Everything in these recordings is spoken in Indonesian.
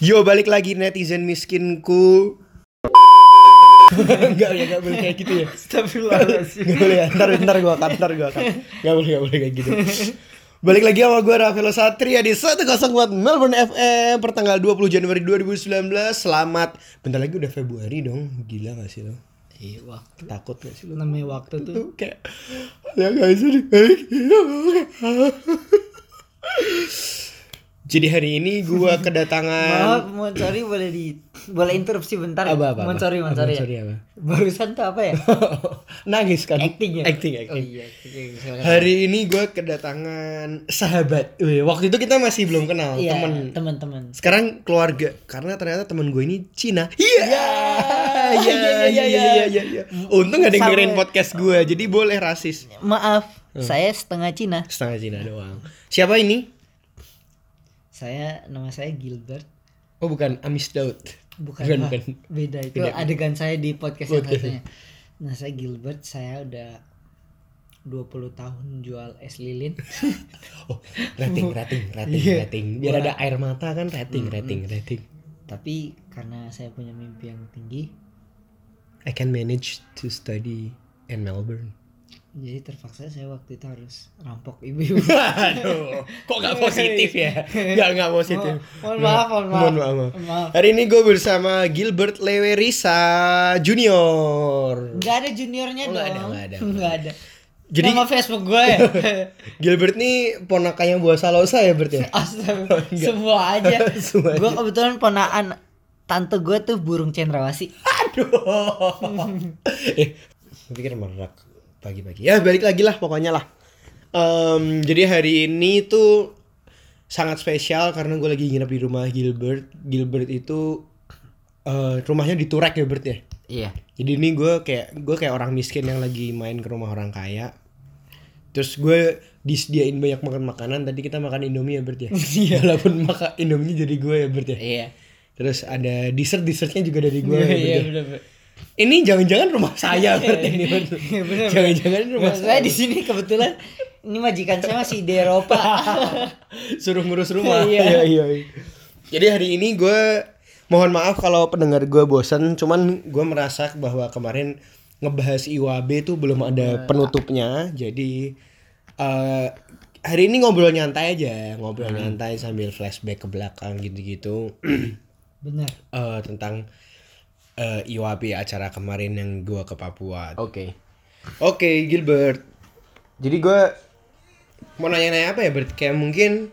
Yo balik lagi netizen miskinku. Enggak, enggak, enggak boleh kayak gitu ya. Astagfirullahaladzim. Enggak boleh ya. Ntar, ntar gua akan, ntar gua akan. Enggak boleh, enggak boleh kayak gitu. Balik lagi sama gue Rafael Satria di 104 Melbourne FM pertanggal 20 Januari 2019 Selamat Bentar lagi udah Februari dong Gila gak sih lo? Iya waktu. Takut gak sih lo? Namanya waktu tuh. Tuh kayak Ya gak sih Jadi hari ini gue kedatangan Maaf, mau sorry boleh di boleh interupsi bentar. ya? Apa, apa, Mau apa? sorry, mau Apa, sorry. sorry ya? apa? Barusan tuh apa ya? Nangis kan? Acting ya? Acting, Oh acting iya. oke, silakan. Hari ini gue kedatangan sahabat Wih, Waktu itu kita masih belum kenal Iya, Temen teman-teman. Sekarang keluarga Karena ternyata temen gue ini Cina Iya Iya Iya, iya iya iya iya iya. Untung gak dengerin podcast gue Jadi boleh rasis Maaf, Hmm. saya setengah Cina. Setengah Cina doang Siapa ini? Saya nama saya Gilbert. Oh bukan Amis Daud Bukan, Bukan, bukan. Beda itu Beda. adegan saya di podcast yang satunya. Nah, saya Gilbert, saya udah 20 tahun jual es lilin. Oh rating rating rating Iya. rating Biar Wah. ada air mata kan rating rating rating Tapi karena saya punya mimpi yang tinggi, I can manage to study in Melbourne jadi terpaksa saya waktu itu harus rampok ibu-ibu. Aduh, kok gak positif ya? Gak gak positif. Mohon maaf, mohon maaf. Mohon maaf. mohon. Maaf. Hari ini gue bersama Gilbert Lewerisa Junior. Nggak ada juniornya Oh, dong. nggak ada, nggak ada. Nggak ada. Jadi- Nama Facebook gue ya. Gilbert nih ponakannya buah salosa ya Bert ya? Astaga, semua aja. Semua gue kebetulan ponaan tante gue tuh burung cendrawasih. Aduh. eh, pikir merak pagi-pagi. Ya balik lagi lah pokoknya lah. Em, jadi hari ini tuh sangat spesial karena gue lagi nginep di rumah Gilbert. Gilbert itu eh, rumahnya di Turek ya Bert ya? Iya. Jadi ini gue kayak gue kayak orang miskin yang lagi main ke rumah orang kaya. Terus gue disediain banyak makan makanan. Tadi kita makan Indomie ya Bert ya. Iya. Walaupun makan Indomie jadi gue ya Bert ya. Iya. Terus ada dessert dessertnya juga dari gue. ya, Bert Iya ya. bener bener. Ini jangan-jangan rumah saya Bert ini Bert. Iya, bener. Jangan-jangan rumah saya di sini kebetulan ini majikan saya masih di Eropa. Suruh ngurus rumah. Iya. iya, iya. Jadi hari ini gue mohon maaf kalau pendengar gue bosan. Cuman gue merasa bahwa kemarin ngebahas IWAB tuh belum ada penutupnya. Jadi eh hari ini ngobrol nyantai aja, ngobrol nyantai sambil flashback ke belakang gitu-gitu. bener. eh tentang eh IWAB acara kemarin yang gua ke Papua. Oke. Oke, Gilbert. Jadi gua mau nanya-nanya apa ya, Bert? Kayak mungkin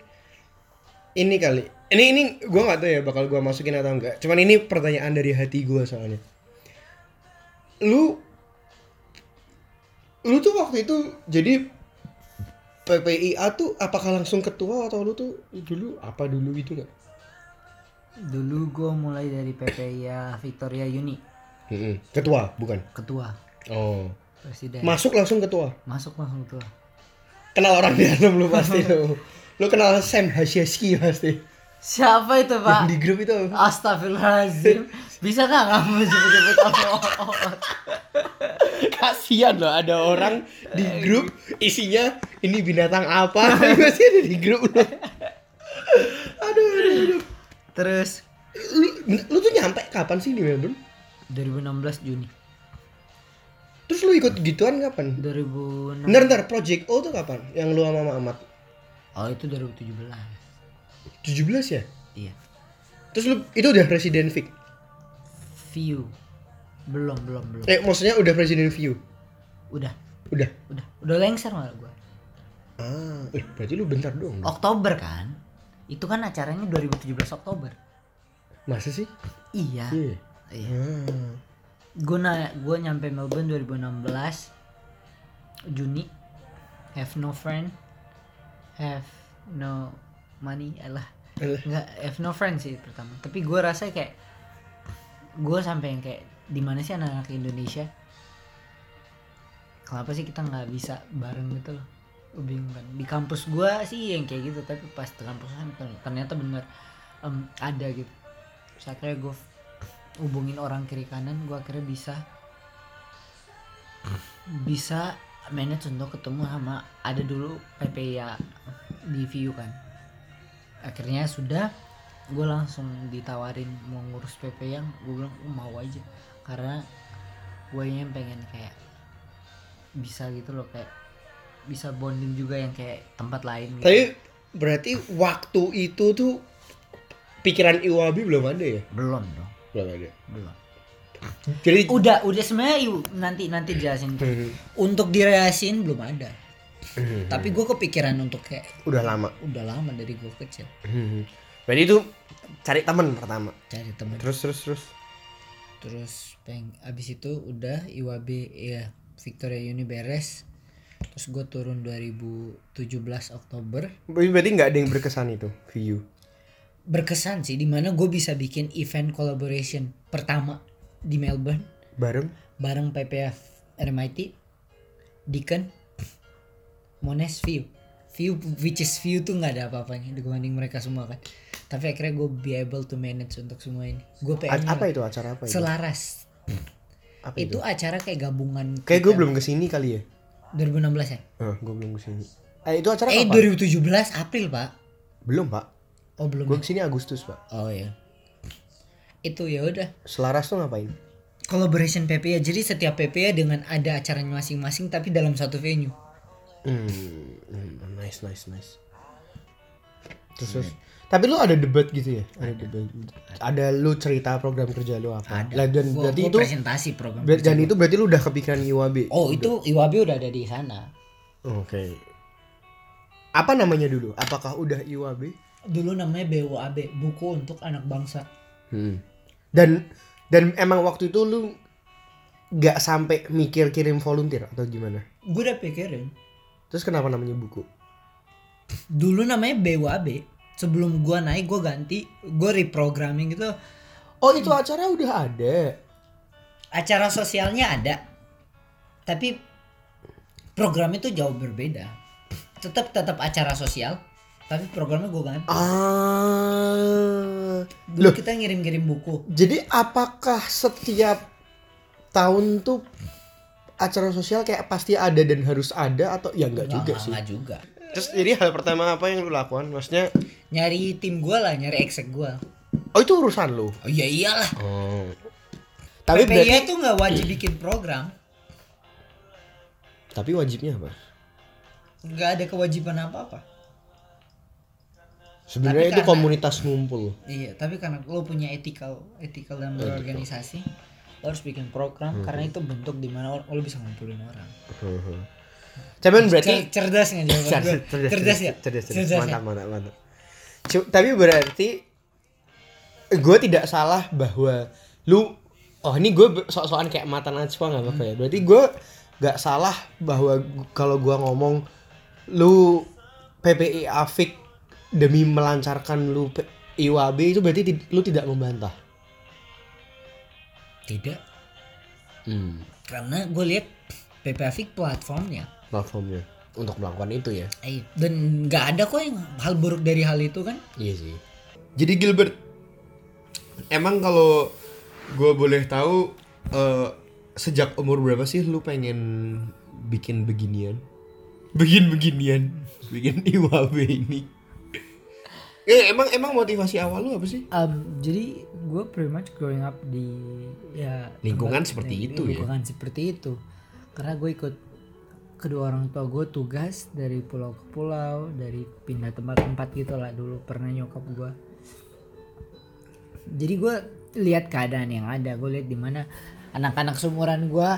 ini kali. Ini ini gua nggak tahu ya bakal gua masukin atau enggak. Cuman ini pertanyaan dari hati gua soalnya. Lu lu tuh waktu itu jadi PPIA tuh apakah langsung ketua atau lu tuh dulu apa dulu gitu nggak? Dulu gue mulai dari PPIA Victoria Uni. Ketua, bukan? ketua Oh. presiden. Masuk langsung ketua. Masuk langsung ketua. Kenal orang di dalam lu pasti lu. Lu kenal Sam Hasyeski pasti. Siapa itu Yang pak? di grup itu. Astagfirullahaladzim Bisa gak kamu sebut-sebut Kasihan loh ada orang di grup isinya ini binatang apa masih ada di grup lu. Aduh, aduh, aduh. Terus Lu, lu tuh nyampe kapan sih di Melbourne? 2016 Juni Terus lu ikut gituan kapan? 2006 Bentar, bentar, Project O tuh kapan? Yang lu sama Mamat? Oh itu 2017 17 ya? Iya Terus lu itu udah Presiden Vic? View Belum belum belum Eh, maksudnya udah Presiden View? Udah Udah. Udah Udah lengser malah gue Ah, eh, berarti lu bentar dong. Oktober kan Itu kan acaranya 2017 Oktober. Masa sih? Iya. Iya. Iya. Ah. Gue na gue nyampe Melbourne 2016 Juni. Have no friend. Have no money. Alah. Alah. Enggak Have no friend sih pertama. Tapi gue rasa kayak Gue sampai yang kayak di mana sih anak-anak Indonesia? Kenapa sih kita nggak bisa bareng gitu loh bingung kan. Di kampus gue sih yang kayak gitu Tapi pas di kampus kan ternyata bener em, Ada gitu. Terus akhirnya gue hubungin orang kiri kanan Gue akhirnya bisa Bisa manage untuk ketemu sama Ada dulu PPIA di view kan. Akhirnya sudah gue langsung ditawarin mau ngurus PP yang gue bilang "Oh, mau aja. Karena gue yang pengen kayak bisa gitu loh kayak bisa bonding juga yang kayak tempat lain gitu. Tapi berarti waktu itu tuh pikiran Iwabi belum ada ya? belum dong Belum ada. belum Jadi udah udah sebenarnya nanti nanti jelasin untuk direlasin belum ada tapi gue kepikiran untuk kayak udah lama. udah lama dari gue kecil Berarti itu cari teman pertama. cari teman Terus terus terus. terus peng abis itu udah IWB ya Victoria Uni beres terus gue turun 2017 Oktober. Berarti nggak ada yang berkesan itu view. berkesan sih di mana gue bisa bikin event collaboration pertama di Melbourne. Bareng. bareng PPF RMIT Deacon Monash View View which is View tuh nggak ada apa-apanya dibanding mereka semua kan. Tapi akhirnya gue be able to manage untuk semua ini. Gue PR apa itu? Acara apa itu? selaras. Apa itu acara kayak gabungan Kayak gue belum ke sini kali ya. 2016 ya Ah, gue belum ke sini. Eh itu acara eh apa? 2017 April pak Belum pak. oh belum Gue ya? ke sini Agustus pak. oh ya itu ya udah Selaras tuh ngapain? collaboration PPA jadi setiap PPA dengan ada acaranya masing-masing tapi dalam satu venue Hmm, hmm, nice nice nice. Terus, terus. Tapi lu ada debat gitu ya? Ada debat. Ada lu cerita program kerja lu apa? ada Lah, dan Gua- berarti gua itu presentasi program ber- kerja dan itu berarti lu udah kepikiran IWAB. oh itu IWAB udah ada di sana Oke. Apa namanya dulu? Apakah udah IWAB? dulu namanya BWAB buku untuk anak bangsa Hmm. Dan dan emang waktu itu lu nggak sampai mikir kirim volunteer atau gimana? gue udah pikirin Terus kenapa namanya buku? dulu namanya BWAB sebelum gua naik gue ganti gue reprogramming gitu. Oh itu acara udah ada. acara sosialnya ada. Tapi program itu jauh berbeda. Tetap tetap acara sosial tapi programnya gue ganti. Ah. dulu kita ngirim-ngirim buku. Jadi apakah setiap tahun tuh acara sosial kayak pasti ada dan harus ada atau ya enggak juga Nggak- sih? nggak juga Terus jadi hal pertama apa yang lu lakukan? Maksudnya nyari tim gue lah nyari exec gue oh itu urusan lu. oh iya iyalah Oh. Tapi PPI berarti itu nggak wajib bikin program tapi wajibnya apa? nggak ada kewajiban apa apa Sebenarnya Tapi itu karena- komunitas ngumpul. iya tapi karena lo punya ethical ethical dan berorganisasi lo harus bikin program karena itu bentuk di mana or- lo bisa ngumpulin orang Cuman berarti Cer- cerdas nggak jawaban gue cerdas, cerdas ya cerdas, cerdas. Cerdas ya? mantap, mantap, mantap. Cu- tapi berarti gue tidak salah bahwa lu oh ini gue sok-sokan kayak mata najwa nggak apa-apa ya berarti gue nggak salah bahwa kalau gue ngomong lu PPI Afik demi melancarkan lu IWAB itu berarti ti- lu tidak membantah tidak hmm. karena gue lihat PPAFIK platformnya platformnya untuk melakukan itu ya Eh, dan nggak ada kok yang hal buruk dari hal itu kan Iya sih. Jadi Gilbert, emang kalau gue boleh tahu eh, sejak umur berapa sih lu pengen bikin beginian? Bikin beginian, bikin IWAB ini. Eh, emang emang motivasi awal lu apa sih? Um, jadi gue pretty much growing up di ya Lingkungan tempat- seperti di- itu ya? lingkungan seperti itu karena gue ikut kedua orang tua gue tugas dari pulau ke pulau dari pindah tempat-tempat gitu lah dulu pernah nyokap gue jadi gue lihat keadaan yang ada gue lihat di mana anak-anak seumuran gue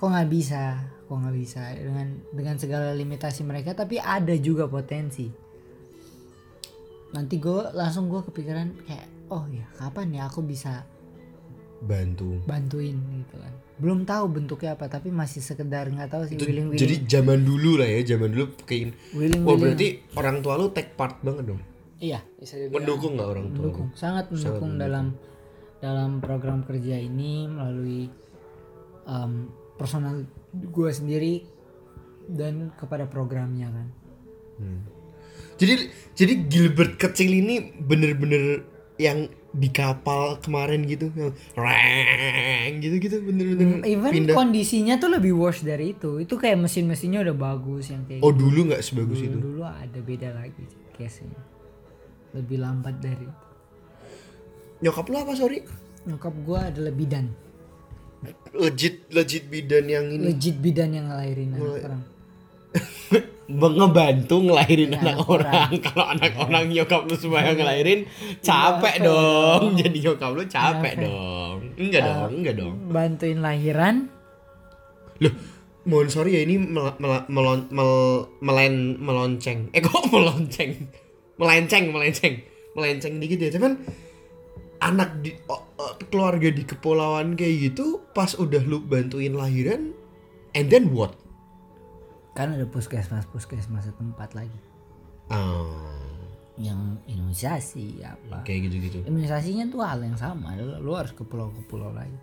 kok nggak bisa kok nggak bisa dengan dengan segala limitasi mereka tapi ada juga potensi. Nanti gue langsung gue kepikiran kayak oh ya kapan ya aku bisa Bantu. bantuin gitu kan belum tahu bentuknya apa tapi masih sekedar nggak tahu sih willing willing jadi zaman dulu lah ya, zaman dulu kayak willing Wah willing berarti orang tua lu take part banget dong. iya bisa dibilang Mendukung nggak orang tua? lu? mendukung sangat mendukung dalam dalam program kerja ini melalui um, personal gue sendiri dan kepada programnya kan Jadi jadi Gilbert kecil ini bener-bener yang di kapal kemarin gitu yang reng gitu gitu bener-bener even pindah. kondisinya tuh lebih worse dari itu. Itu kayak mesin-mesinnya udah bagus yang kayak Oh dulu nggak sebagus dulu itu. dulu ada beda lagi case lebih lambat dari itu. Nyokap lu apa sorry? Nyokap gue adalah bidan. Legit legit bidan yang ini. Legit bidan yang ngelahirin anak orang ngebantu ngelahirin Iya, anak anak orang. Kalau anak orang nyokap lu semua yang ngelahirin, capek Capek dong. dong. Jadi nyokap lu capek Capek. dong. Enggak dong, enggak dong. bantuin lahiran Loh, mohon sorry ya ini mel, mel- melon- mel- melen melonceng. Eh kok melonceng? Melenceng, melenceng. Melenceng dikit ya, cuman anak di oh, oh, keluarga di kepulauan kayak gitu pas udah lu bantuin lahiran and then what? Kan ada puskesmas puskesmas tempat lagi. Ah, yang imunisasi apa. Kayak gitu-gitu. imunisasinya tuh hal yang sama lu, harus ke pulau ke pulau lagi.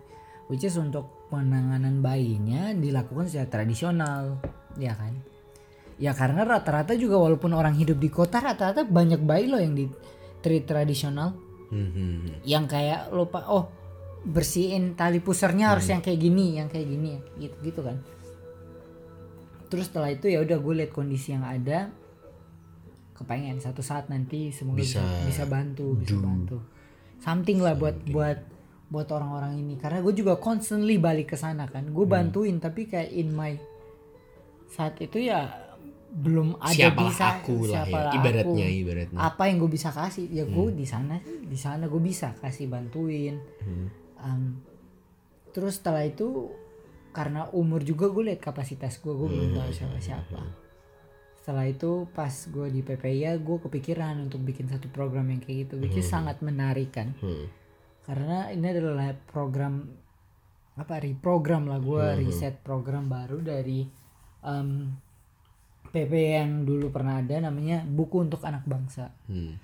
Which is untuk penanganan bayinya dilakukan secara tradisional ya kan? Ya karena rata-rata juga walaupun orang hidup di kota rata-rata banyak bayi loh yang di treat tradisional. Mhm. yang kayak lupa oh bersihin tali pusarnya harus yang kayak gini yang kayak gini gitu gitu kan terus setelah itu ya udah gue lihat kondisi yang ada kepengen satu saat nanti semoga bisa Bisa bantu bisa bantu. Something lah buat buat buat orang-orang ini. Karena gue juga constantly balik ke sana kan. Gue Hmm. bantuin tapi kayak in my saat itu ya belum ada Siapalah bisa. aku lah ya, ibaratnya, aku. Ibaratnya. apa yang gue bisa kasih? Ya gue di sana di sana gue bisa kasih bantuin. Em, terus setelah itu karena umur juga gue lihat kapasitas gue gue belum tahu siapa siapa setelah itu pas gue di PPI gue kepikiran untuk bikin satu program yang kayak gitu which is sangat menarik kan Hmm. karena ini adalah program apa reprogram lah gue riset program baru dari em, PP yang dulu pernah ada namanya buku untuk anak bangsa Hmm.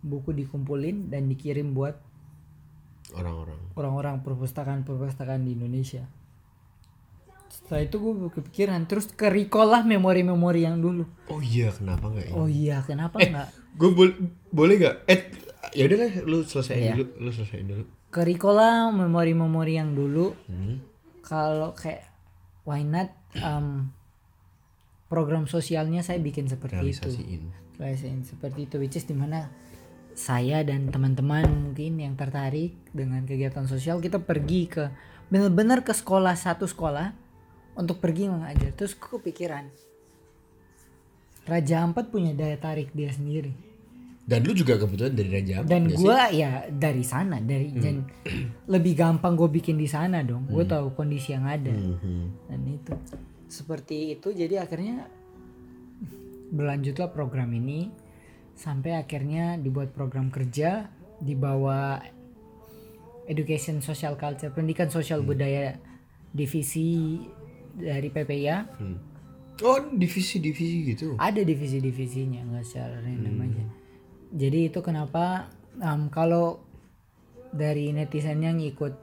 buku dikumpulin dan dikirim buat Orang-orang. orang-orang perpustakaan-perpustakaan di Indonesia setelah itu gue kepikiran terus ke recall lah memori-memori yang dulu Oh iya, kenapa enggak ya? oh iya kenapa enggak Gue boleh boleh nggak? Eh, ya udah lah, lu selesai Iya. dulu, lu selesai dulu. ke recall lah memori-memori yang dulu Hmm. kalau kayak why not um, program sosialnya saya bikin seperti itu Realisasiin. Realisasiin seperti itu which is di mana saya dan teman-teman mungkin yang tertarik dengan kegiatan sosial kita pergi ke benar-benar ke sekolah satu sekolah untuk pergi mengajar terus aku kepikiran Raja Ampat punya daya tarik dia sendiri. Dan lu juga kebetulan dari Raja Ampat dan gue ya dari sana dari dan lebih gampang gue bikin di sana dong. Gue tahu kondisi yang ada. Mhm. dan itu. Seperti itu jadi akhirnya berlanjutlah program ini sampai akhirnya dibuat program kerja di bawah education social culture pendidikan sosial budaya divisi dari PPIA Hmm. Oh, divisi-divisi gitu. ada divisi-divisinya nggak secara random aja jadi itu kenapa em, kalau dari netizen yang ikut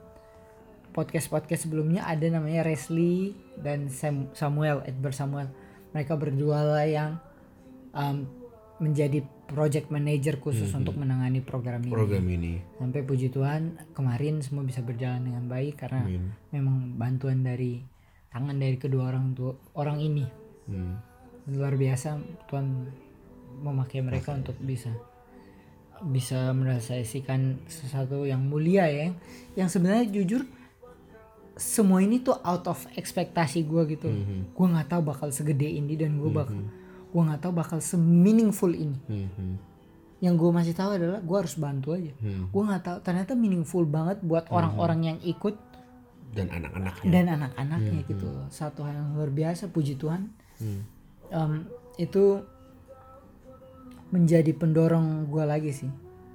podcast-podcast sebelumnya ada namanya Resli dan Sam- Samuel Edward Samuel mereka berdua lah yang em, menjadi project manager khusus untuk menangani program ini Program ini. sampai puji Tuhan kemarin semua bisa berjalan dengan baik karena Amin. memang bantuan dari tangan dari kedua orang tua orang ini. Hmm. luar biasa Tuhan memakai mereka untuk bisa bisa merealisasikan sesuatu yang mulia ya. Yang sebenarnya jujur semua ini tuh out of ekspektasi gue gitu. Gue nggak tahu bakal segede ini dan gue bakal gue nggak tahu bakal semeaningful ini. Mhm. yang gue masih tahu adalah gue harus bantu aja. Hmm. gue nggak tahu ternyata meaningful banget buat orang-orang yang ikut Dan anak-anaknya. dan anak-anaknya gitu loh. satu hal yang luar biasa puji Tuhan Hmm. Em, itu menjadi pendorong gue lagi sih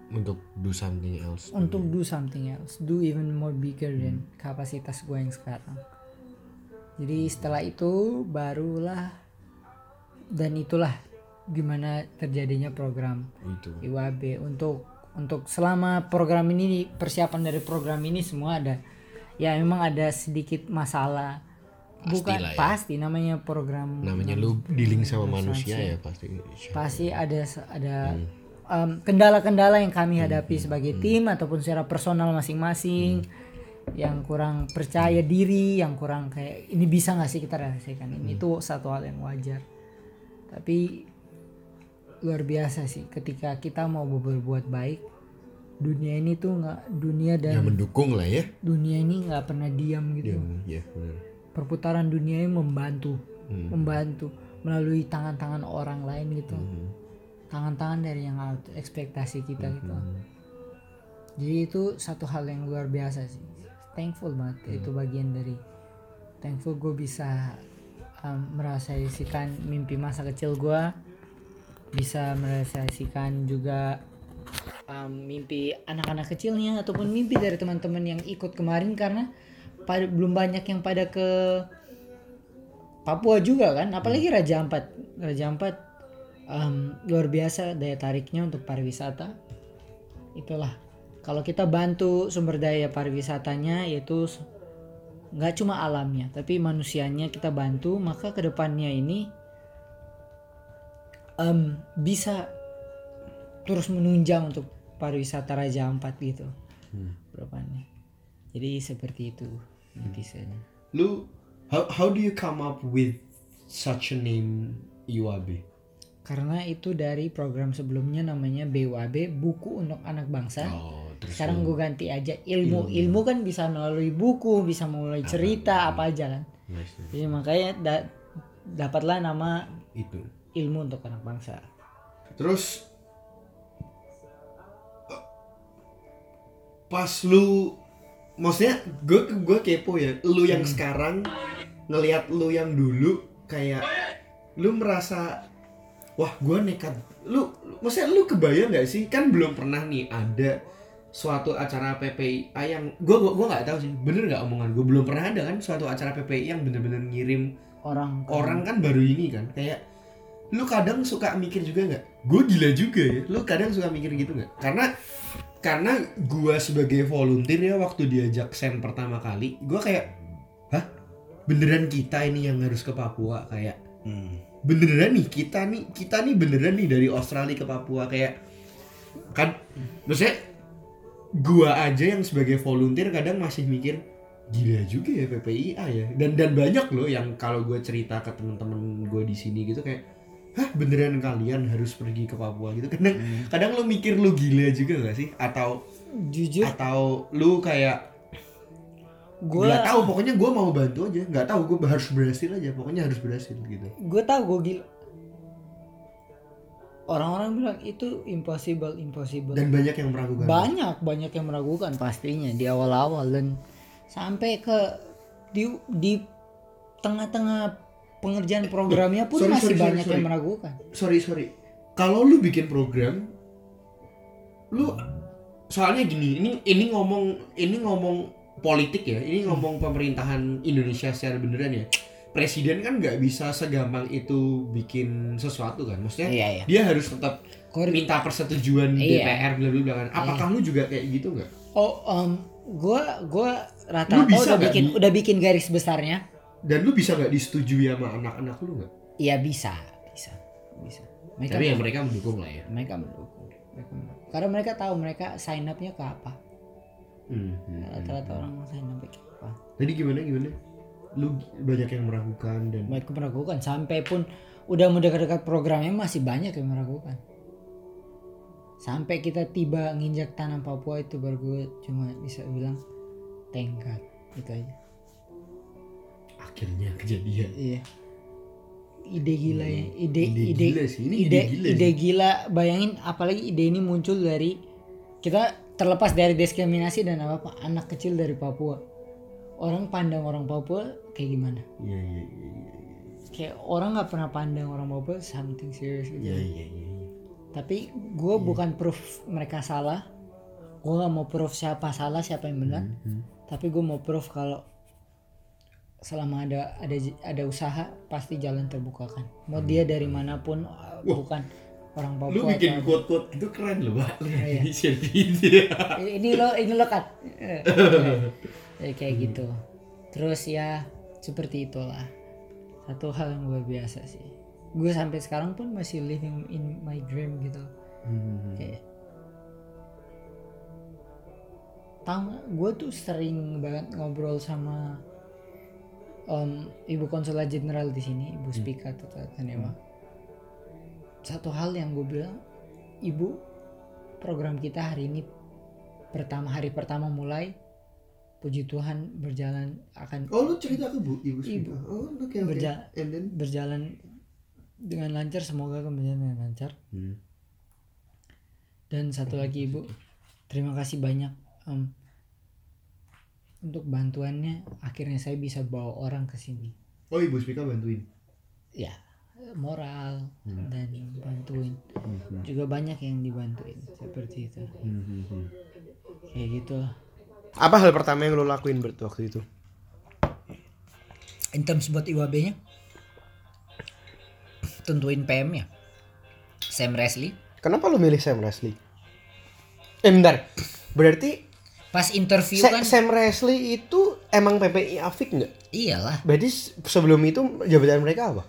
Untuk do something else. untuk do something else do even more bigger than kapasitas gue yang sekarang jadi setelah itu barulah dan itulah gimana terjadinya program Itu. IWAB untuk untuk selama program ini persiapan dari program ini semua ada ya memang ada sedikit masalah. Bukan Pastilah ya. pasti namanya program Namanya lu dealing sama manusia ya pasti. pasti ada ada em, kendala-kendala yang kami hadapi sebagai tim ataupun secara personal masing-masing. Yang kurang percaya diri yang kurang kayak ini bisa nggak sih kita realisasikan? Ini itu satu hal yang wajar. Tapi luar biasa sih ketika kita mau berbuat baik dunia ini tuh nggak dunia dan yang mendukung lah ya. dunia ini nggak pernah diam gitu. Ya benar. Perputaran dunia ini membantu Hmm. membantu melalui tangan-tangan orang lain gitu. Hmm. tangan-tangan dari yang ekspektasi kita gitu. Jadi itu satu hal yang luar biasa sih. Thankful banget itu bagian dari thankful gue bisa um, merealisasikan mimpi masa kecil gue bisa merealisasikan juga um, mimpi anak-anak kecilnya ataupun mimpi dari teman-teman yang ikut kemarin karena pada belum banyak yang pada ke Papua juga kan apalagi Raja Ampat. Raja Ampat um, luar biasa daya tariknya untuk pariwisata. Itulah kalau kita bantu sumber daya pariwisatanya yaitu nggak cuma alamnya tapi manusianya kita bantu maka ke depannya ini em, bisa terus menunjang untuk pariwisata Raja Ampat gitu. Ke depannya jadi seperti itu intinya lu how how do you come up with such a name IWAB karena itu dari program sebelumnya namanya BWAB buku untuk anak bangsa. Oh terus sekarang gue ganti aja. Ilmu ilmu kan bisa melalui buku bisa melalui cerita apa aja kan. Nice, nice. jadi makanya da- dapatlah nama itu. Ilmu untuk anak bangsa. Terus pas lu maksudnya gue gue kepo ya lu yang sekarang ngelihat lu yang dulu kayak lu merasa wah gue nekat. Lu maksudnya lu kebayang nggak sih? Kan belum pernah nih ada suatu acara PPI yang gue gue gue nggak tahu sih bener nggak omongan gue belum pernah ada kan suatu acara PPI yang bener-bener ngirim orang orang kan baru ini kan kayak lu kadang suka mikir juga nggak? Gue gila juga ya lu kadang suka mikir gitu nggak? Karena karena gua sebagai volunteer ya waktu diajak sen pertama kali gua kayak hah? Beneran kita ini yang harus ke Papua? Kayak beneran nih kita nih kita nih beneran nih dari Australia ke Papua? Kayak kan maksudnya gua aja yang sebagai volunteer kadang masih mikir gila juga ya PPIA ya. Dan dan banyak loh yang kalau gue cerita ke temen-temen gue di sini gitu kayak hah beneran kalian harus pergi ke Papua gitu? Kadang kadang lu mikir lu gila juga gak sih? Atau jujur. atau lu kayak gue nggak tahu pokoknya gue mau bantu aja. Nggak tahu gue harus berhasil aja. Pokoknya harus berhasil gitu. Gue tahu gue gila. Orang-orang bilang itu impossible impossible. Dan banyak yang meragukan. Banyak banyak yang meragukan pastinya di awal-awal dan sampai ke di di tengah-tengah pengerjaan programnya pun sorry, masih sorry, banyak sorry. yang meragukan. Sorry sorry. Kalau lu bikin program lu soalnya gini ini ini ngomong ini ngomong politik ya ini ngomong pemerintahan Indonesia secara beneran ya. Presiden kan nggak bisa segampang itu bikin sesuatu kan maksudnya iya iya. dia harus tetap Kor- minta persetujuan Iya. DPR bla bla bla kan. Apakah lu juga kayak gitu nggak? Oh um, gua gua rata-rata udah bikin udah bikin garis besarnya dan lu bisa nggak disetujui sama anak-anak lu nggak? Iya bisa bisa bisa. Mereka tapi ya mereka mendukung lah ya. Mereka mendukung mereka mendukung. karena mereka tahu mereka sign up-nya ke apa. Hmm, hmm, hmm. rata-rata orang sign up ke apa. Tadi gimana gimana? Lu banyak yang meragukan dan mereka meragukan. Sampai pun udah mau dekat-dekat programnya masih banyak yang meragukan. Sampai kita tiba nginjak tanah Papua itu baru gue cuma bisa bilang thank God itu aja akhirnya kejadian. iya ide gila ya ide Ide ide gila sih, ini ide ide gila ide sih. gila bayangin apalagi ide ini muncul dari kita terlepas dari diskriminasi dan apa apa anak kecil dari Papua orang pandang orang Papua kayak gimana Iya iya iya iya. kayak orang nggak pernah pandang orang Papua something serious gitu Iya iya iya. iya. tapi gue bukan proof mereka salah gue nggak mau proof siapa salah siapa yang benar Hmm. tapi gue mau proof kalau selama ada ada ada usaha pasti jalan terbukakan mau dia dari mana pun uh, bukan orang Hmm. Lu Papua bikin atau- quote-quote itu keren loh, Pak. iya. Ini lo ini lo cut. Eh, eh, kayak gitu. Terus ya seperti itulah. Satu hal yang luar biasa sih. Gue sampai sekarang pun masih living in my dream gitu. Hmm. kayak tau gak gue tuh sering banget ngobrol sama em, ibu konsulat jenderal di sini ibu Spika Tata Tanema satu hal yang gue bilang ibu program kita hari ini pertama hari pertama mulai puji Tuhan berjalan akan Oh lu cerita ke bu ibu Ibu. Oh oke. Berja- And then. berjalan dengan lancar semoga berjalan dengan lancar Hmm. dan satu lagi ibu terima kasih banyak em, untuk bantuannya akhirnya saya bisa bawa orang ke sini. Oh ibu Spika bantuin. ya moral dan bantuin. Juga banyak yang dibantuin seperti itu. Kayak gitu. Apa hal pertama yang lo lakuin Bert waktu itu? in terms buat IWB nya tentuin PM ya. Sam Resley Kenapa lo milih Sam Wesley? Eh bentar. Berarti pas interview Sa- kan Sam Wesley itu emang PPI Afik nggak? iyalah Berarti sebelum itu jabatan mereka apa?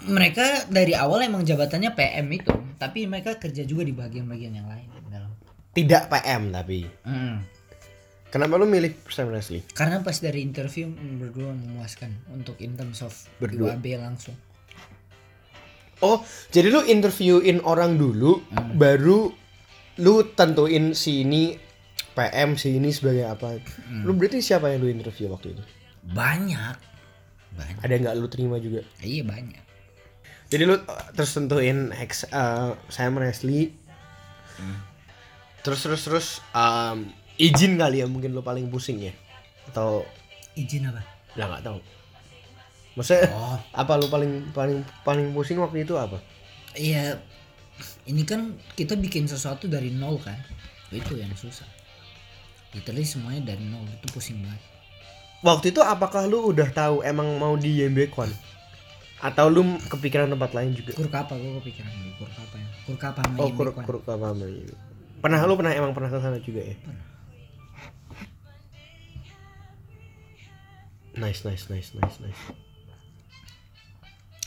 mereka dari awal emang jabatannya PM itu tapi mereka kerja juga di bagian-bagian yang lain dalam Tidak PM tapi. Hmm. Kenapa lo milih Sam Wesley? karena pas dari interview mm, berdua memuaskan untuk in terms of Berdua. IWB langsung Oh, jadi lu interviewin orang dulu, baru lu tentuin si ini PM, si ini sebagai apa. Lu berarti siapa yang lu interview waktu itu? banyak banyak Ada nggak lu terima juga? iya banyak Jadi lu uh, terus tentuin ex, uh, Sam Wesley. Terus terus terus um, izin kali ya mungkin lu paling pusing ya? Atau izin apa ya nggak tahu. Maksudnya oh apa lu paling paling paling pusing waktu itu apa? iya ini kan kita bikin sesuatu dari nol kan itu yang susah literally semuanya dari nol itu pusing banget Waktu itu apakah lu udah tahu emang mau di Yembekwan? Atau lu kepikiran tempat lain juga? kurkapa gue kepikiran dulu kurkapa ya kurkapa sama Oh, kur Yembekwan. kur apa namanya? Pernah lu pernah emang pernah ke sana juga ya? Nice, nice, nice, nice, nice.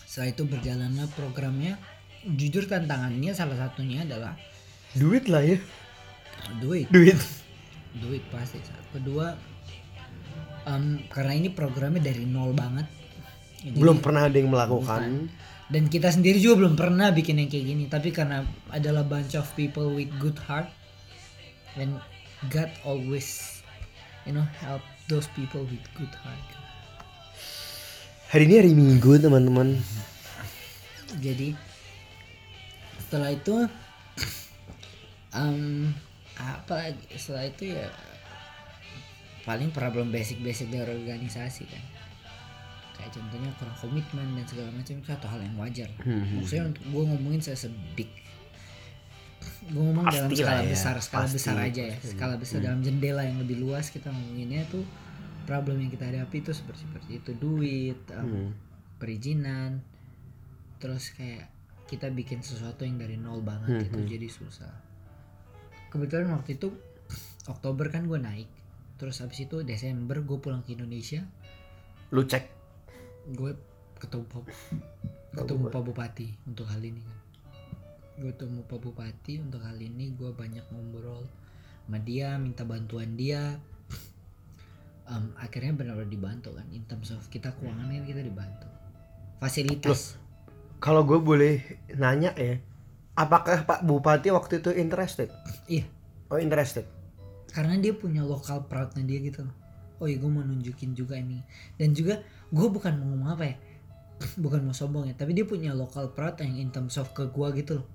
setelah itu berjalanlah programnya jujur tantangannya salah satunya adalah Duit lah ya. duit Duit. Duit pasti. Kedua em, karena ini programnya dari nol banget. Jadi- Belum pernah ada yang melakukan. dan kita sendiri juga belum pernah bikin yang kayak gini. Tapi karena adalah bunch of people with good heart and God always you know help those people with good heart. Hari ini hari Minggu, teman-teman. jadi setelah itu em, apa setelah itu ya paling problem basic-basic dari organisasi kan. Kayak contohnya kurang komitmen dan segala macam itu satu hal yang wajar. Hmm, maksudnya untuk gue ngomongin saya sebig. Gue ngomong dalam Pasti skala lah ya, besar skala pasti. besar aja ya. skala besar dalam jendela yang lebih luas kita ngomonginnya tuh problem yang kita hadapi itu seperti seperti itu. Duit Hmm. perizinan. Terus kayak kita bikin sesuatu yang dari nol banget itu jadi susah kebetulan waktu itu Oktober kan gue naik. Terus habis itu Desember gue pulang ke Indonesia. Lu cek. gue ketemu Pak ketemu Pak. Bupati untuk hal ini kan. Gue ketemu Pak Bupati untuk hal ini gue banyak ngobrol sama dia minta bantuan dia. Em, akhirnya benar-benar dibantu kan in terms of kita keuangan kan kita dibantu. Fasilitas. Kalau gue boleh nanya ya, apakah Pak Bupati waktu itu interested? iya Oh, interested. karena dia punya lokal proudnya dia gitu loh oh iya gue mau nunjukin juga ini dan juga gue bukan mau ngomong apa ya bukan mau sombong ya tapi dia punya lokal proud yang in terms of ke gue gitu loh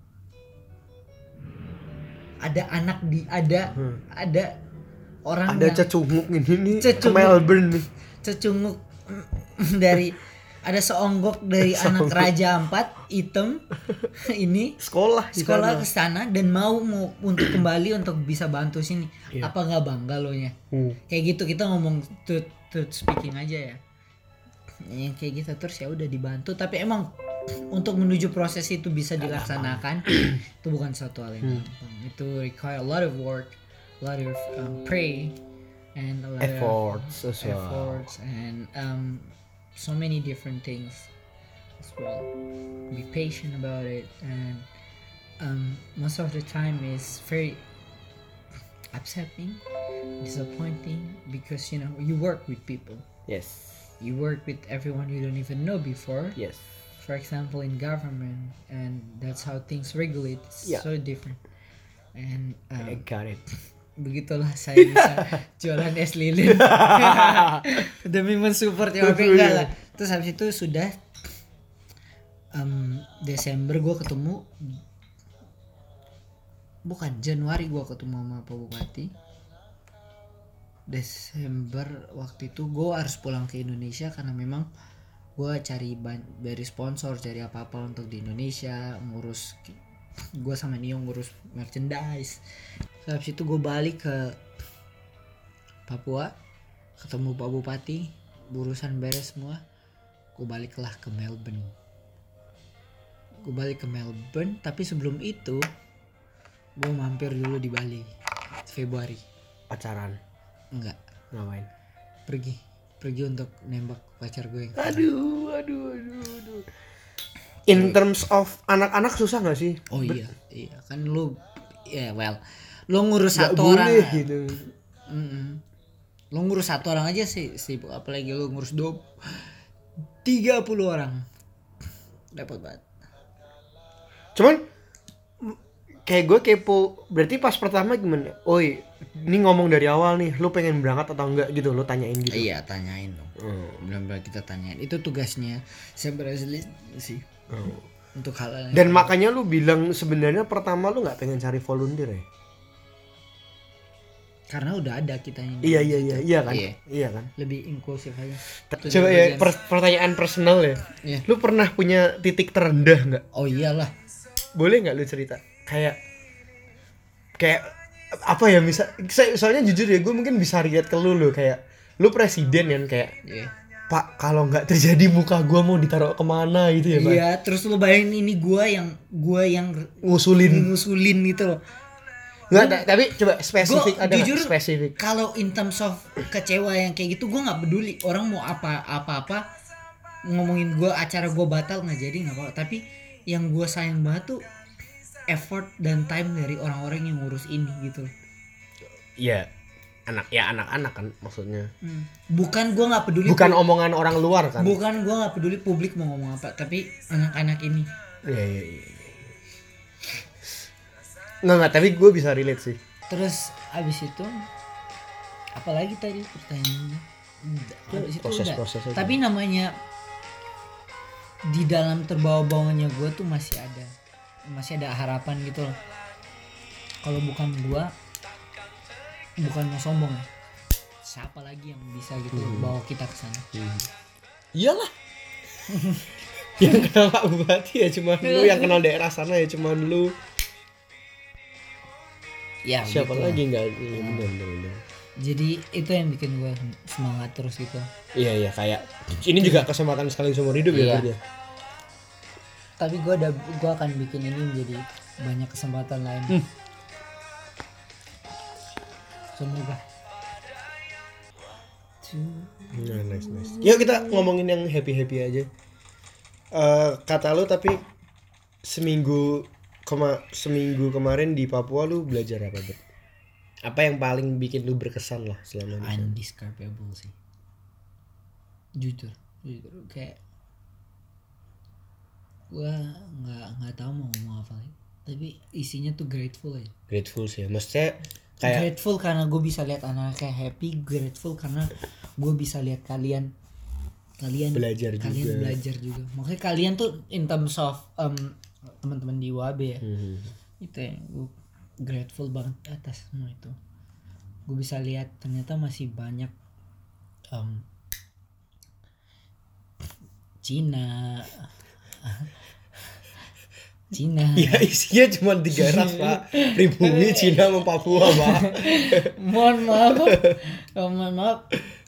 ada anak di ada Hmm. ada orang Ada yang cecunguk ini nih ke Cecunguk. Melbourne nih. cecunguk dari ada seonggok dari anak raja empat hitam ini Sekolah sekolah ke sana dan mau mau untuk kembali untuk bisa bantu sini. Iya. apa nggak bangga lo nya Hmm. kayak gitu kita ngomong truth, truth speaking aja ya. Yang kayak gitu terus ya udah dibantu. Tapi emang untuk menuju proses itu bisa dilaksanakan itu bukan satu hal yang gampang. Itu require a lot of work a lot of um, pray and a lot of Efforts well. efforts and um, so many different things as well. Be patient about it, and um, most of the time is very upsetting, disappointing because you know you work with people. Yes. You work with everyone you don't even know before. Yes. For example, in government, and that's how things regulate. It's Yeah. so different. And I um, got it. Begitulah saya bisa jualan es lilin. Demi mensupport YWP enggak lah. Terus habis itu sudah em, Desember gue ketemu bukan Januari gue ketemu sama Pak Bupati. Desember waktu itu gue harus pulang ke Indonesia karena memang gue cari ban- dari sponsor cari apa apa untuk di Indonesia ngurus gue sama Nio ngurus merchandise Terus habis itu gue balik ke Papua ketemu Pak Bupati urusan beres semua gue baliklah ke Melbourne gue balik ke Melbourne tapi sebelum itu gue mampir dulu di Bali Februari Pacaran. enggak Ngapain? pergi pergi untuk nembak pacar gue yang Aduh, aduh, aduh, aduh. In terms of anak-anak susah gak sih? oh iya iya kan lu ya well lu ngurus Gak satu boleh orang gitu. Mm-mm. lu ngurus satu orang aja sih sibuk apalagi lu ngurus dua tiga puluh orang dapat banget Cuman kayak gue kepo. Berarti pas pertama gimana? Oi, ini ngomong dari awal nih, lu pengen berangkat atau enggak gitu, lu tanyain gitu. iya tanyain dong Oh. benar-benar kita tanyain itu tugasnya saya berhasil sih Oh. untuk hal hal Dan makanya lu bilang sebenarnya pertama lu nggak pengen cari volunteer ya? karena udah ada kita yang Iya iya iya iya kan? Iya. Iya kan? lebih inklusif aja Coba ya per- pertanyaan personal ya. Iya. Lu pernah punya titik terendah nggak? oh iyalah Boleh nggak lu cerita? Kayak kayak apa ya saya- soalnya jujur ya gue mungkin bisa relate ke lu lu kayak lu presiden kan kayak Iya. Pak kalau nggak terjadi muka gua mau ditaruh ke mana gitu ya Pak? Iya, terus lu bayangin ini gua yang gua yang Ngusulin. ngusulin gitu loh. Nggak, ta- tapi coba spesifik Gua ada jujur spesifik. kalau in terms of kecewa yang kayak gitu gua nggak peduli orang mau apa apa apa ngomongin gua acara gua batal nggak jadi nggak apa tapi yang gua sayang banget tuh effort dan time dari orang-orang yang ngurus ini gitu Iya. Anak ya anak-anak kan maksudnya. Hmm. bukan gua nggak peduli Bukan omongan orang luar kan? bukan gua nggak peduli publik mau ngomong apa tapi anak-anak ini Iya iya iya. iya. Nggak nggak tapi gue bisa relate sih. terus abis itu apalagi tadi pertanyaannya. Proses-proses aja. tapi namanya di dalam terbawa-bawanya gue tuh masih ada masih ada harapan gitu loh kalau bukan gue bukan mau sombong ya siapa lagi yang bisa gitu Hmm. bawa kita ke sana Iyalah. yang kenal Pak Bupati ya cuman lu, yang kenal daerah sana ya cuman lu. ya Siapa gitu lagi nggak? Bener, bener, bener. jadi itu yang bikin gue semangat terus gitu Iya iya kayak ini juga kesempatan sekali seumur hidup ya Iya. ya? tapi gue ada gue akan bikin ini menjadi banyak kesempatan lain Hmm. Semoga Nah, nice nice. Yuk kita ngomongin yang happy happy aja. Eh kata lu tapi seminggu kema seminggu kemarin di Papua lu belajar apa Bet? Apa yang paling bikin lu berkesan lah selama ini? undescribable sih jujur jujur kayak gue nggak nggak tahu mau ngomong apa lagi tapi isinya tuh grateful aja Grateful sih. ya. Maksudnya kayak grateful karena gue bisa lihat anak kayak happy grateful karena gue bisa lihat kalian. Kalian Belajar kalian juga. belajar juga. Makanya kalian tuh in terms of um, teman-teman di WAB ya hmm, itu ya gue grateful banget atas semua itu. Gue bisa lihat ternyata masih banyak um, Cina Cina ya isinya cuma tiga ras pak. Pribumi, Cina, sama Papua pak. mohon maaf oh, mohon maaf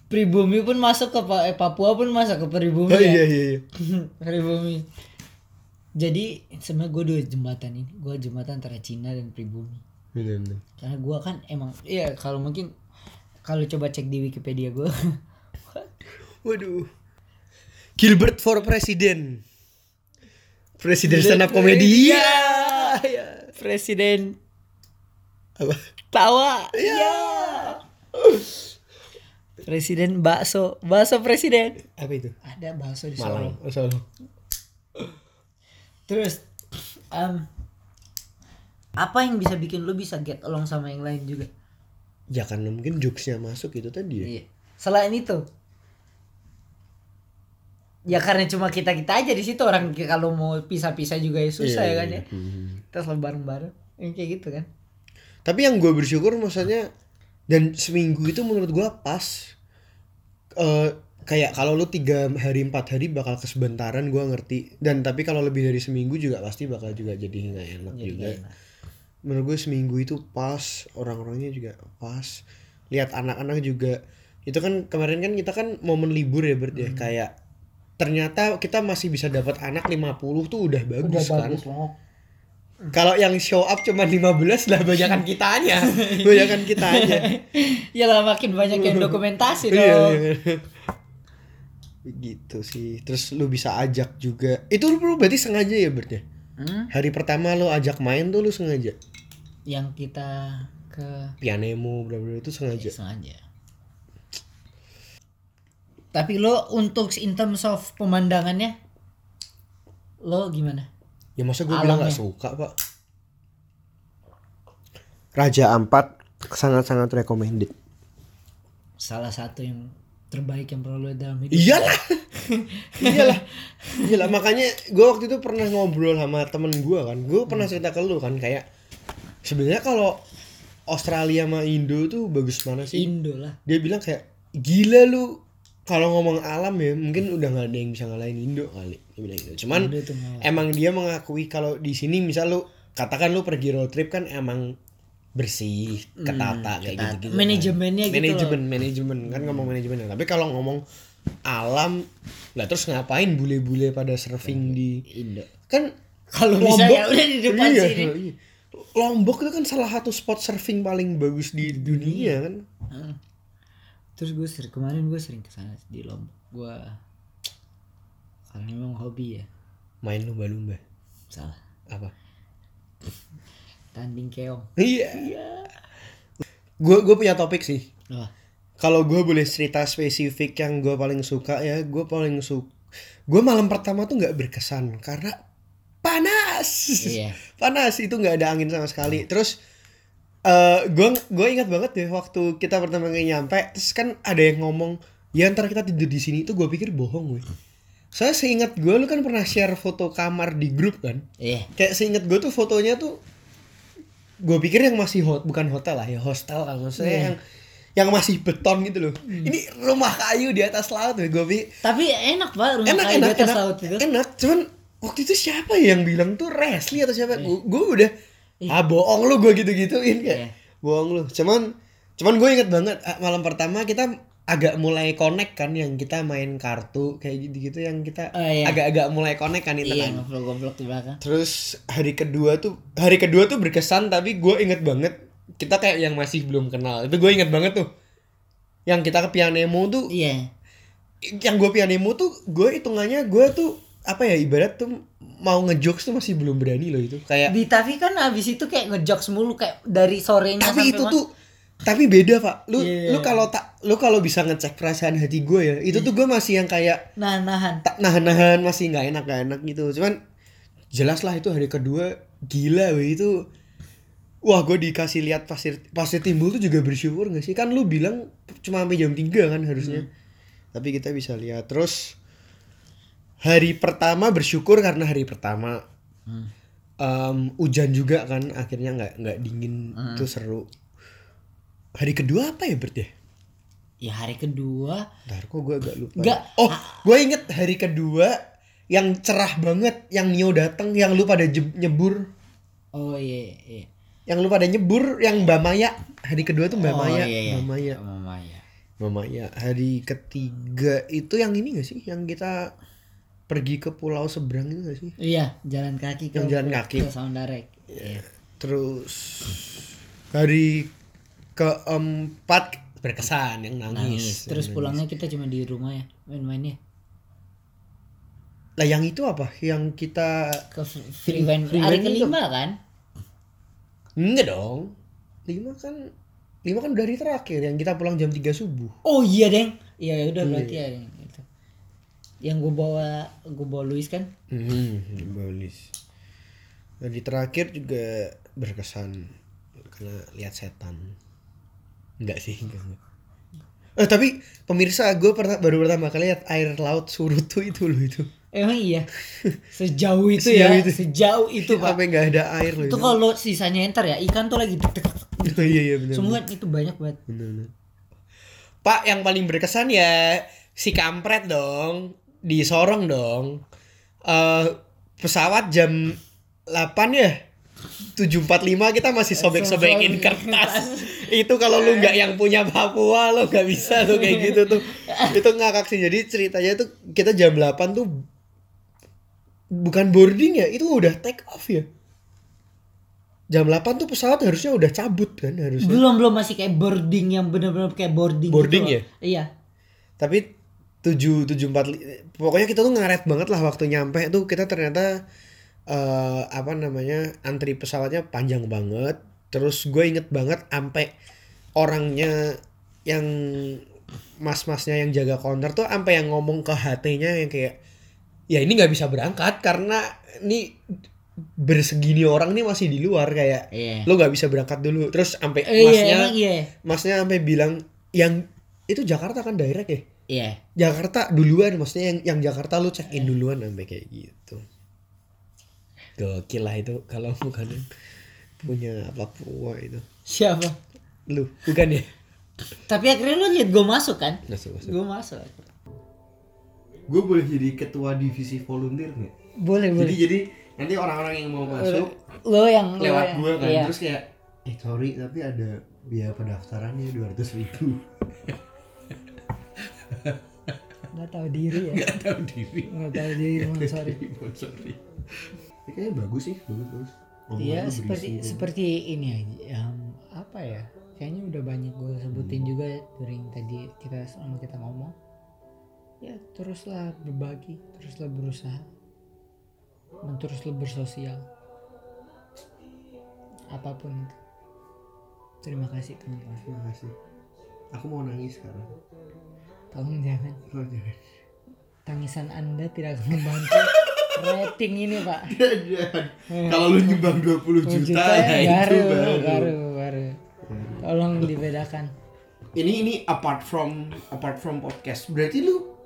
pribumi pun masuk ke eh, Papua pun masuk ke pribumi Oh ya iya iya. iya. pribumi jadi sebenarnya gue dua jembatan ini gue jembatan antara Cina dan pribumi Bener, bener. karena gue kan emang iya kalau mungkin kalau coba cek di Wikipedia gue Waduh. Gilbert for President. Presiden stand up comedy. Iya. Iya. presiden Apa? tawa ya presiden bakso bakso presiden Apa itu? ada bakso di Solo Malang. Solo. terus em, apa yang bisa bikin lu bisa get along sama yang lain juga ya karena mungkin jokesnya masuk itu tadi ya Iya. Selain itu, ya karena cuma kita kita aja di situ orang kalau mau pisah-pisah juga ya susah Iya, ya kan iya. ya. Kita selalu bareng-bareng, yang kayak gitu kan. tapi yang gue bersyukur maksudnya dan seminggu itu menurut gue pas eh kayak kalau lu tiga hari empat hari bakal kesebentaran gue ngerti dan tapi kalau lebih dari seminggu juga pasti bakal juga jadi nggak enak Jadi juga enak. menurut gue seminggu itu pas orang-orangnya juga pas lihat anak-anak juga itu kan kemarin kan kita kan momen libur ya Bert Hmm. ya kayak ternyata kita masih bisa dapat anak 50 tuh udah bagus kan banget. kalau yang show up cuma 15 lah banyakan kitanya banyakan kitanya ya lah makin banyak yang dokumentasi Iya, dong. iya. gitu sih terus lu bisa ajak juga itu lu berarti sengaja ya Bert ya Hmm? hari pertama lu ajak main tuh lu sengaja Yang kita ke pianemo bla bla itu sengaja sengaja. Tapi lo untuk in terms of pemandangannya lo gimana? Ya masa gue bilang gak suka pak. Raja Ampat sangat-sangat recommended. Salah satu yang terbaik yang pernah lo dalam hidup. Iyalah. Iyalah. Iyalah makanya gue waktu itu pernah ngobrol sama temen gue kan. Gue pernah cerita ke lu kan kayak sebenarnya kalau Australia sama Indo tuh bagus mana sih. Indo lah. Dia bilang kayak gila lu kalau ngomong alam ya mungkin udah nggak ada yang bisa ngalahin Indo kali dia bilang gitu. Cuman Indo emang dia mengakui kalau di sini misal lu katakan lu pergi road trip kan emang bersih, ketata kayak ketata. gitu-gitu. Manajemennya gitu manajemen, manajemen kan ngomong manajemen. Tapi kalau ngomong alam lah terus ngapain bule-bule pada surfing di Indo. kan Kalau bisa ya udah di depan iya, sini. iya. Lombok itu kan salah satu spot surfing paling bagus di dunia kan. Heeh. Terus gue sering kemarin gue sering ke sana di Lombok. Gue karena memang hobi ya. Main lumba-lumba. Salah. Apa? Tanding keong. Iya. Gue gue punya topik sih. Wah. Kalau gue boleh cerita spesifik yang gue paling suka ya, gue paling suka. Gue malam pertama tuh nggak berkesan karena panas. Iya. panas itu nggak ada angin sama sekali. Terus eh gue gue ingat banget deh waktu kita pertama kali nyampe, terus kan ada yang ngomong, ya ntar kita tidur di sini tuh gue pikir bohong gue. Saya seingat gue lu kan pernah share foto kamar di grup kan? Iya. kayak seinget gue tuh fotonya tuh gue pikir yang masih hot bukan hotel lah ya hostel kan maksudnya Iya. yang yang masih beton gitu loh ini rumah kayu di atas laut gue pikir Tapi enak pak rumah enak kayu di enak atas enak laut itu. enak cuman waktu itu siapa ya yang bilang tuh Resli atau siapa gue gue udah ah bohong lu gue gitu gituin kayak Iya. bohong lu cuman cuman gue inget banget ah, malam pertama kita agak mulai connect kan yang kita main kartu kayak gitu gitu yang kita Oh, iya. agak-agak mulai connect kan itu Iya kan ngobrol-ngobrol di belakang. Terus hari kedua tuh hari kedua tuh berkesan tapi gue inget banget kita kayak yang masih belum kenal itu gue inget banget tuh yang kita ke Pianemo tuh Iya. yang gue Pianemo tuh gue hitungannya gue tuh apa ya ibarat tuh mau ngejokes tuh masih belum berani loh itu. Kayak Di tapi kan abis itu kayak ngejokes mulu kayak dari sorenya tapi itu tuh tapi beda pak. Lu Iya. lu kalau tak lu kalau bisa ngecek perasaan hati gue ya itu tuh gue masih yang kayak nah nahan. tak nahan-nahan masih nggak enak gak enak gitu. Cuman jelas lah itu hari kedua gila weh itu. Wah gue dikasih lihat pasir pasir timbul tuh juga bersyukur gak sih? Kan lu bilang cuma sampai jam 3 kan harusnya. Tapi kita bisa lihat. Terus hari pertama bersyukur karena hari pertama Hmm. Em, hujan juga kan akhirnya nggak nggak dingin itu seru hari kedua apa ya Bert ya Ya hari kedua Ntar kok gue agak lupa. Nggak. Oh, gue inget hari kedua yang cerah banget, yang Nio datang, yang lu pada nyebur, oh iya iya. yang lu pada nyebur, yang Mbak Maya. Hari kedua tuh Mbak Oh, Maya, iya, iya. Mbak Maya, Mbak Maya. Mbak Maya. Hari ketiga itu yang ini gak sih? Yang kita pergi ke pulau seberang itu gak sih? Iya, jalan kaki ke Yang jalan kaki. ke Saundarek. Iya. Terus hari keempat berkesan yang nangis. Nangis. Terus Yang pulangnya kita cuma di rumah ya, main-mainnya. Lah yang itu apa? Yang kita Ke free wine hari itu. kelima kan? Enggak dong. Lima kan lima kan dari terakhir yang kita pulang jam 3 subuh. Oh iya, Deng. Iya, ya udah berarti ya Deng. Yang gue bawa gue bawa Luis kan? Hmm, bagus. Dari terakhir juga berkesan karena lihat setan. Enggak sih, enggak. enggak. Eh tapi pemirsa gue pernah baru pertama kali lihat air laut surut tuh itu loh itu. Emang iya. Sejauh itu Sejauh ya, itu. sejauh itu, Pak. Sampai nggak ada air loh. Itu kalau sisanya enter ya, ikan tuh lagi tek. Oh, iya iya benar. Semua itu banyak banget. benar, benar. Pak yang paling berkesan ya si kampret dong di Sorong dong. Eh pesawat jam 8 ya. 745 kita masih sobek-sobekin kertas. Itu kalau lu nggak yang punya Papua lo nggak bisa tuh kayak gitu tuh. Itu ngakak sih. Jadi ceritanya tuh kita jam 8 tuh bukan boarding ya, itu udah take off ya. Jam 8 tuh pesawat harusnya udah cabut kan harusnya. Belum belum masih kayak boarding yang bener-bener kayak boarding. Boarding gitu ya? Iya. Tapi 7 7 4 pokoknya kita tuh ngaret banget lah waktu nyampe tuh kita ternyata eh apa namanya antri pesawatnya panjang banget. Terus gue inget banget sampai orangnya yang mas-masnya yang jaga counter tuh sampai yang ngomong ke HT-nya yang kayak ya ini nggak bisa berangkat karena ini bersegini orang nih masih di luar kayak Iya. lo nggak bisa berangkat dulu terus sampai Eh, iya, masnya emang iya. masnya sampai bilang yang itu Jakarta kan direct ya Iya. Jakarta duluan maksudnya yang yang Jakarta lu check in duluan sampai kayak gitu gokil lah itu kalau bukan punya Papua itu Siapa? lu bukan ya Tapi akhirnya lo liat gue masuk kan? masuk masuk Gue masuk. gue boleh jadi ketua divisi volunteer nggak Boleh boleh. jadi jadi nanti orang-orang yang mau masuk Lo yang lewat gue kan iya. terus kayak eh sorry tapi ada biaya pendaftarannya dua ratus ribu Nggak tahu diri ya. nggak tahu diri Nggak tahu diri, emang sorry. sorry Ini kayaknya bagus sih bagus bagus Iya seperti seperti ini aja. Yang apa ya? Kayaknya udah banyak gue sebutin juga during tadi kita selama kita ngomong. Ya teruslah berbagi, teruslah berusaha, dan teruslah bersosial. Apa pun itu. Terima kasih teman-teman. terima kasih aku mau nangis sekarang Tolong jangan. jangan Tangisan anda tidak akan membantu rating ini pak. Jangan. Kalau lu nyumbang 20 juta, Juta ya itu baru, baru. baru, baru. Tolong dibedakan. Ini ini apart from apart from podcast. Berarti lu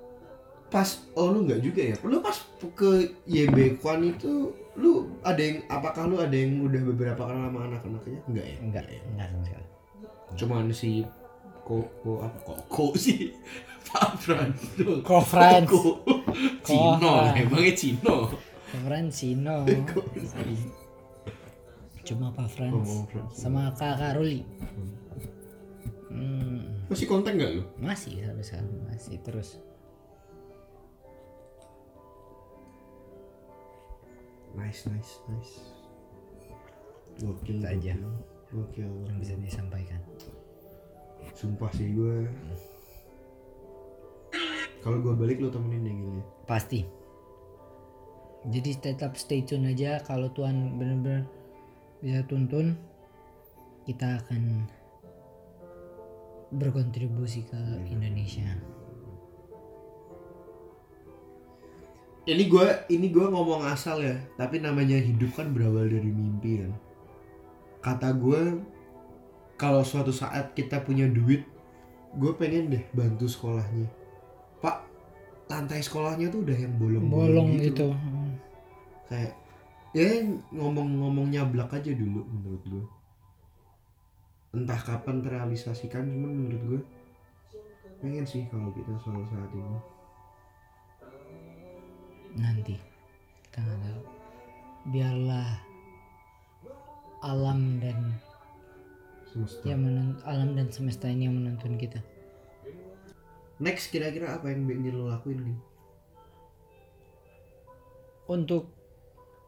pas oh lu nggak juga ya? Lu pas ke YB Kwan itu lu ada yang apakah lu ada yang udah beberapa kenal sama anak-anaknya? Enggak ya? Enggak, enggak sama sekali. Cuman si Koko apa Koko sih? Pak Frans tuh. Ko Frans. Koko. Cino, Frans. emangnya Cino. Cuma Pak Frans. Oh. Sama Kakak Ruli. Hmm, Masih kontak nggak lu? masih sampai sekarang masih terus. Nice, nice, nice. Gokil, aja. Gokil. yang bisa disampaikan. Sumpah sih gue. Kalau gue balik lu temenin ya gini. Pasti. Jadi tetap stay tune aja kalau Tuhan benar-benar bisa tuntun kita akan berkontribusi ke Indonesia. Ini gue ini gue ngomong asal ya, tapi namanya hidup kan berawal dari mimpi kan. Kata gue kalau suatu saat kita punya duit, gue pengen deh bantu sekolahnya. Pak, lantai sekolahnya tuh udah yang bolong Bolong gitu. kayak ya ngomong-ngomong nyablak aja dulu menurut gue entah kapan terrealisasikan cuman menurut gue pengen sih kalau kita suatu saat ini nanti kita nggak tahu biarlah alam dan semesta. Ya menun- alam dan semesta ini yang menuntun kita. Next kira-kira apa yang ingin lo lakuin nih untuk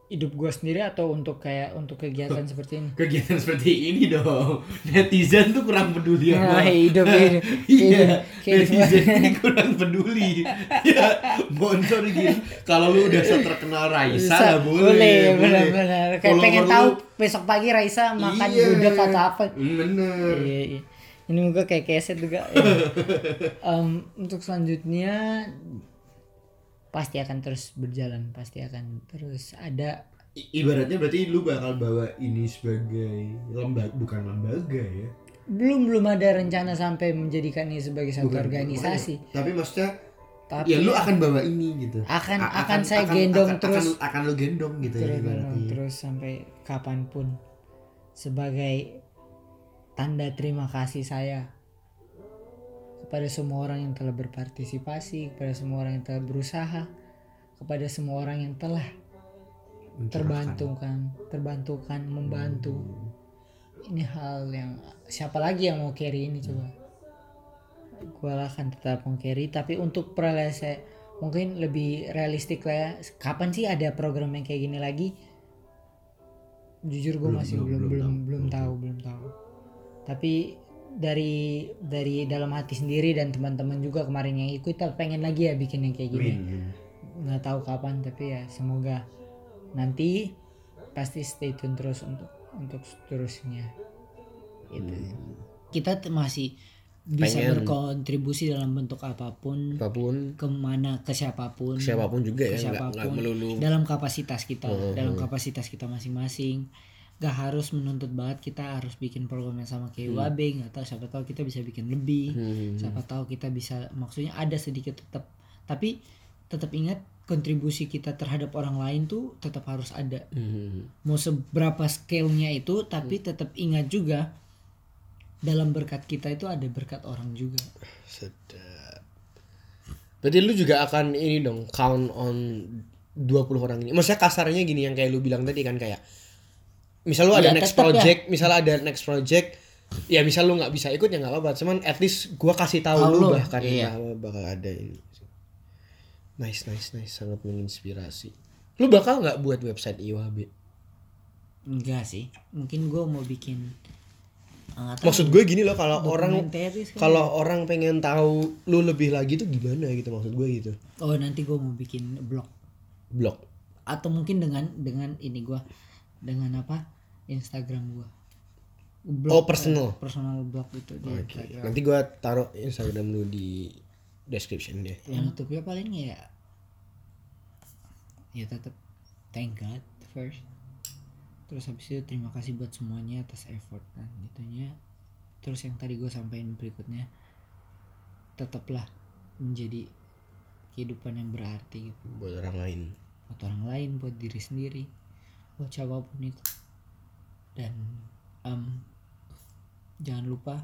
hidup gua sendiri atau untuk kayak untuk kegiatan seperti ini? Kegiatan seperti ini dong. Netizen tuh kurang peduli Nah, sama hidup ini iya netizen ini kurang peduli. Ya sponsor gitu. Kalau lu udah seterkenal Raisa Bisa, lah boleh benar-benar kayak pengen lu- tahu besok pagi Raisa makan Iya. gudeg atau apa. Bener. Iya, iya. ini juga kayak keset juga. Ya. Em, untuk selanjutnya pasti akan terus berjalan pasti akan terus ada. I- ibaratnya berarti lu bakal bawa ini sebagai lembaga bukan lembaga ya? Belum belum ada rencana sampai menjadikan ini sebagai satu organisasi. Tapi maksudnya tapi ya lu akan bawa ini gitu. akan A- akan, saya gendong akan, terus. akan, akan lu gendong gitu ya terus, ibaratnya. terus sampai kapan pun. Sebagai tanda terima kasih saya kepada semua orang yang telah berpartisipasi kepada semua orang yang telah berusaha kepada semua orang yang telah terbantukan terbantukan membantu. Ini hal yang siapa lagi yang mau carry ini coba gue akan tetap carry tapi untuk saya mungkin lebih realistik lah ya. Kapan sih ada program yang kayak gini lagi? Jujur gue masih belum belum belum, tahu. belum tahu tapi dari dari dalam hati sendiri dan teman-teman juga kemarin yang ikut kita pengen lagi ya bikin yang kayak gini. Nggak tahu kapan tapi ya semoga nanti pasti stay tune terus untuk untuk seterusnya. Gitu. Kita t- masih bisa Pengen. berkontribusi dalam bentuk apa pun Apa pun. ke mana ke siapa pun. Siapa pun juga ke ya siapa pun. melulu. Dalam kapasitas kita Oh, dalam kapasitas kita masing-masing. Gak harus menuntut banget kita harus bikin program yang sama kayak UAB nggak tahu siapa tahu kita bisa bikin lebih. Hmm. siapa tahu kita bisa maksudnya ada sedikit tetap tapi tetap ingat kontribusi kita terhadap orang lain tuh tetap harus ada. Hmm. mau seberapa scale-nya itu tapi Hmm. tetap ingat juga dalam berkat kita itu ada berkat orang juga Sedap. Berarti lu juga akan ini dong count on 20 orang ini. Maksudnya kasarnya gini yang kayak lu bilang tadi kan kayak misal lu ada Ya, next tetep ya. project, misal ada next project ya misal lu nggak bisa ikut ya nggak apa-apa cuman at least gua kasih tahu Tahu lu bahkan iya. bakal ada ini nice nice nice sangat menginspirasi lu bakal nggak buat website IWB enggak sih mungkin gue mau bikin maksud gue gini loh kalau orang kalau orang pengen tahu lu lebih lagi tuh gimana gitu maksud gue gitu. Oh nanti gue mau bikin blog. Blog. Atau mungkin dengan dengan ini gua dengan apa? Instagram gua. Oh, personal. eh, personal blog itu di Oke, Instagram. nanti gua taruh Instagram lu di description deh. yang tutupnya paling ya. Ya tetap thank God first terus habis itu terima kasih buat semuanya atas effort kan gitunya terus yang tadi gue sampaikan berikutnya tetaplah menjadi kehidupan yang berarti gitu. Buat orang lain. buat orang lain buat diri sendiri buat siapa pun itu. Dan em, jangan lupa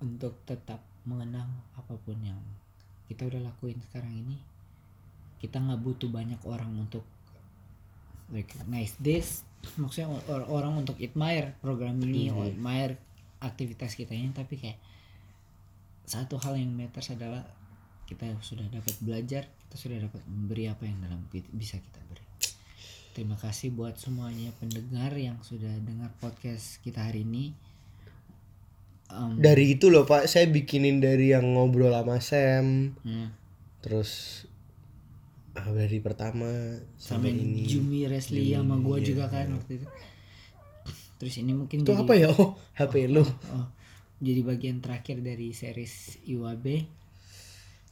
untuk tetap mengenang apa pun yang kita udah lakuin sekarang ini. Kita nggak butuh banyak orang untuk recognize this maksudnya or- orang untuk admire program ini or admire aktivitas kita ini. Tapi kayak satu hal yang matters adalah kita sudah dapat belajar kita sudah dapat memberi apa yang dalam bi- bisa kita beri. Terima kasih buat semuanya pendengar yang sudah dengar podcast kita hari ini. Em, Dari itu loh Pak, saya bikinin dari yang ngobrol sama Sam, hmm, terus ah, dari pertama sampai sampai ini. Jumi Resli sama gua juga kan waktu itu terus ini mungkin Itu jadi, apa ya? Oh, HP lu. oh, jadi bagian terakhir dari series IWAB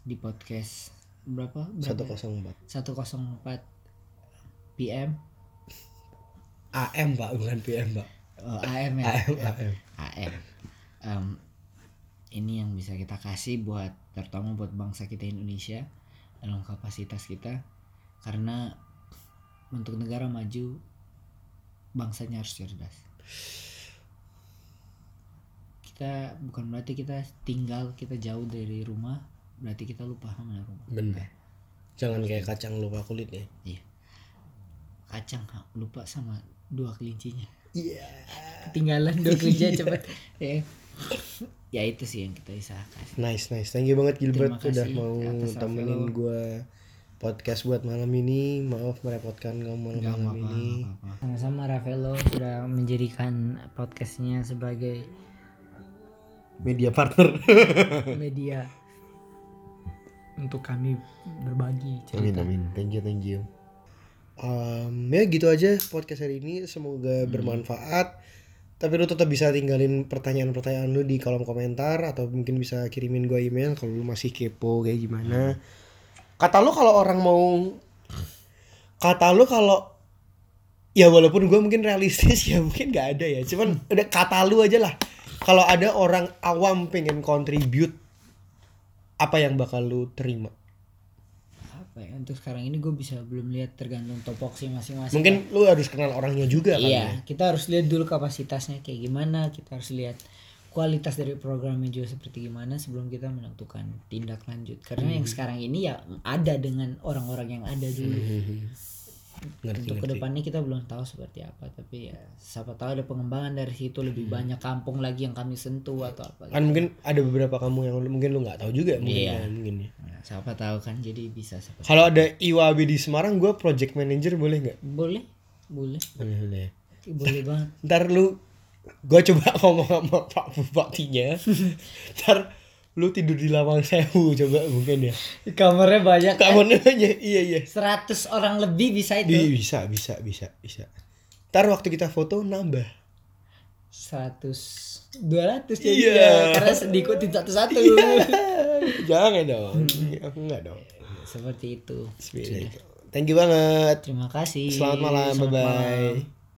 di podcast berapa? berapa? 104. 104 PM AM Pak, bukan PM Pak. oh, AM ya AM, AM. AM Em, ini yang bisa kita kasih buat terutama buat bangsa kita Indonesia dalam kapasitas kita. Karena untuk negara maju bangsanya harus cerdas. Kita bukan berarti kita tinggal kita jauh dari rumah berarti kita lupa sama rumah. Bener. Jangan kayak kacang lupa kulit ya. iya. Kacang lupa sama dua kelincinya. Iya. ketinggalan dua kelinci cepet. Ya ya itu sih yang kita bisa kasih Nice, nice. Thank you banget Gilbert udah mau temenin gua podcast buat malam ini. Maaf merepotkan kamu malam-malam ini. sama-sama Ravelo sudah menjadikan podcastnya sebagai Media partner. media untuk kami berbagi Amin cerita amin. Thank you thank you. Um, ya gitu aja podcast hari ini. Semoga bermanfaat. Tapi lu tetap bisa tinggalin pertanyaan-pertanyaan lu di kolom komentar atau mungkin bisa kirimin gua email kalau lu masih kepo kayak gimana. Kata lu kalau orang mau kata lu kalau ya walaupun gua mungkin realistis ya mungkin nggak ada ya. Cuman udah kata lu aja lah. kalau ada orang awam pengen contribute apa yang bakal lu terima apa ya untuk sekarang ini gue bisa belum lihat tergantung topoksi masing-masing mungkin lu harus kenal orangnya juga kan iya kita harus lihat dulu kapasitasnya kayak gimana kita harus lihat kualitas dari programnya juga seperti gimana sebelum kita menentukan tindak lanjut. Karena Hmm. yang sekarang ini ya ada dengan orang-orang yang ada dulu ngerti untuk ngerti. ke depannya kita belum tahu seperti apa tapi ya siapa tahu ada pengembangan dari situ lebih banyak kampung lagi yang kami sentuh atau apa kan mungkin ada beberapa kamu yang mungkin lu nggak tahu juga mungkin Iya. kan, mungkin ya. Nah, siapa tahu kan jadi bisa kalau ada IWAB di Semarang gue project manager boleh nggak? Boleh boleh. Boleh boleh. Banget. Ntar lu gue coba ngomong sama Pak Bupatinya. Ntar lu tidur di lawang sewu coba mungkin ya. Kamarnya banyak kamu nanya iya iya. 100 orang lebih bisa itu. Bi- bisa bisa bisa bisa. Ntar waktu kita foto nambah. 100 200 jadi Iya. ya, karena diikutin satu-satu. Jangan dong. Aku nggak dong. Seperti itu. Thank you banget. Terima kasih. Selamat malam bye Selamat bye malam.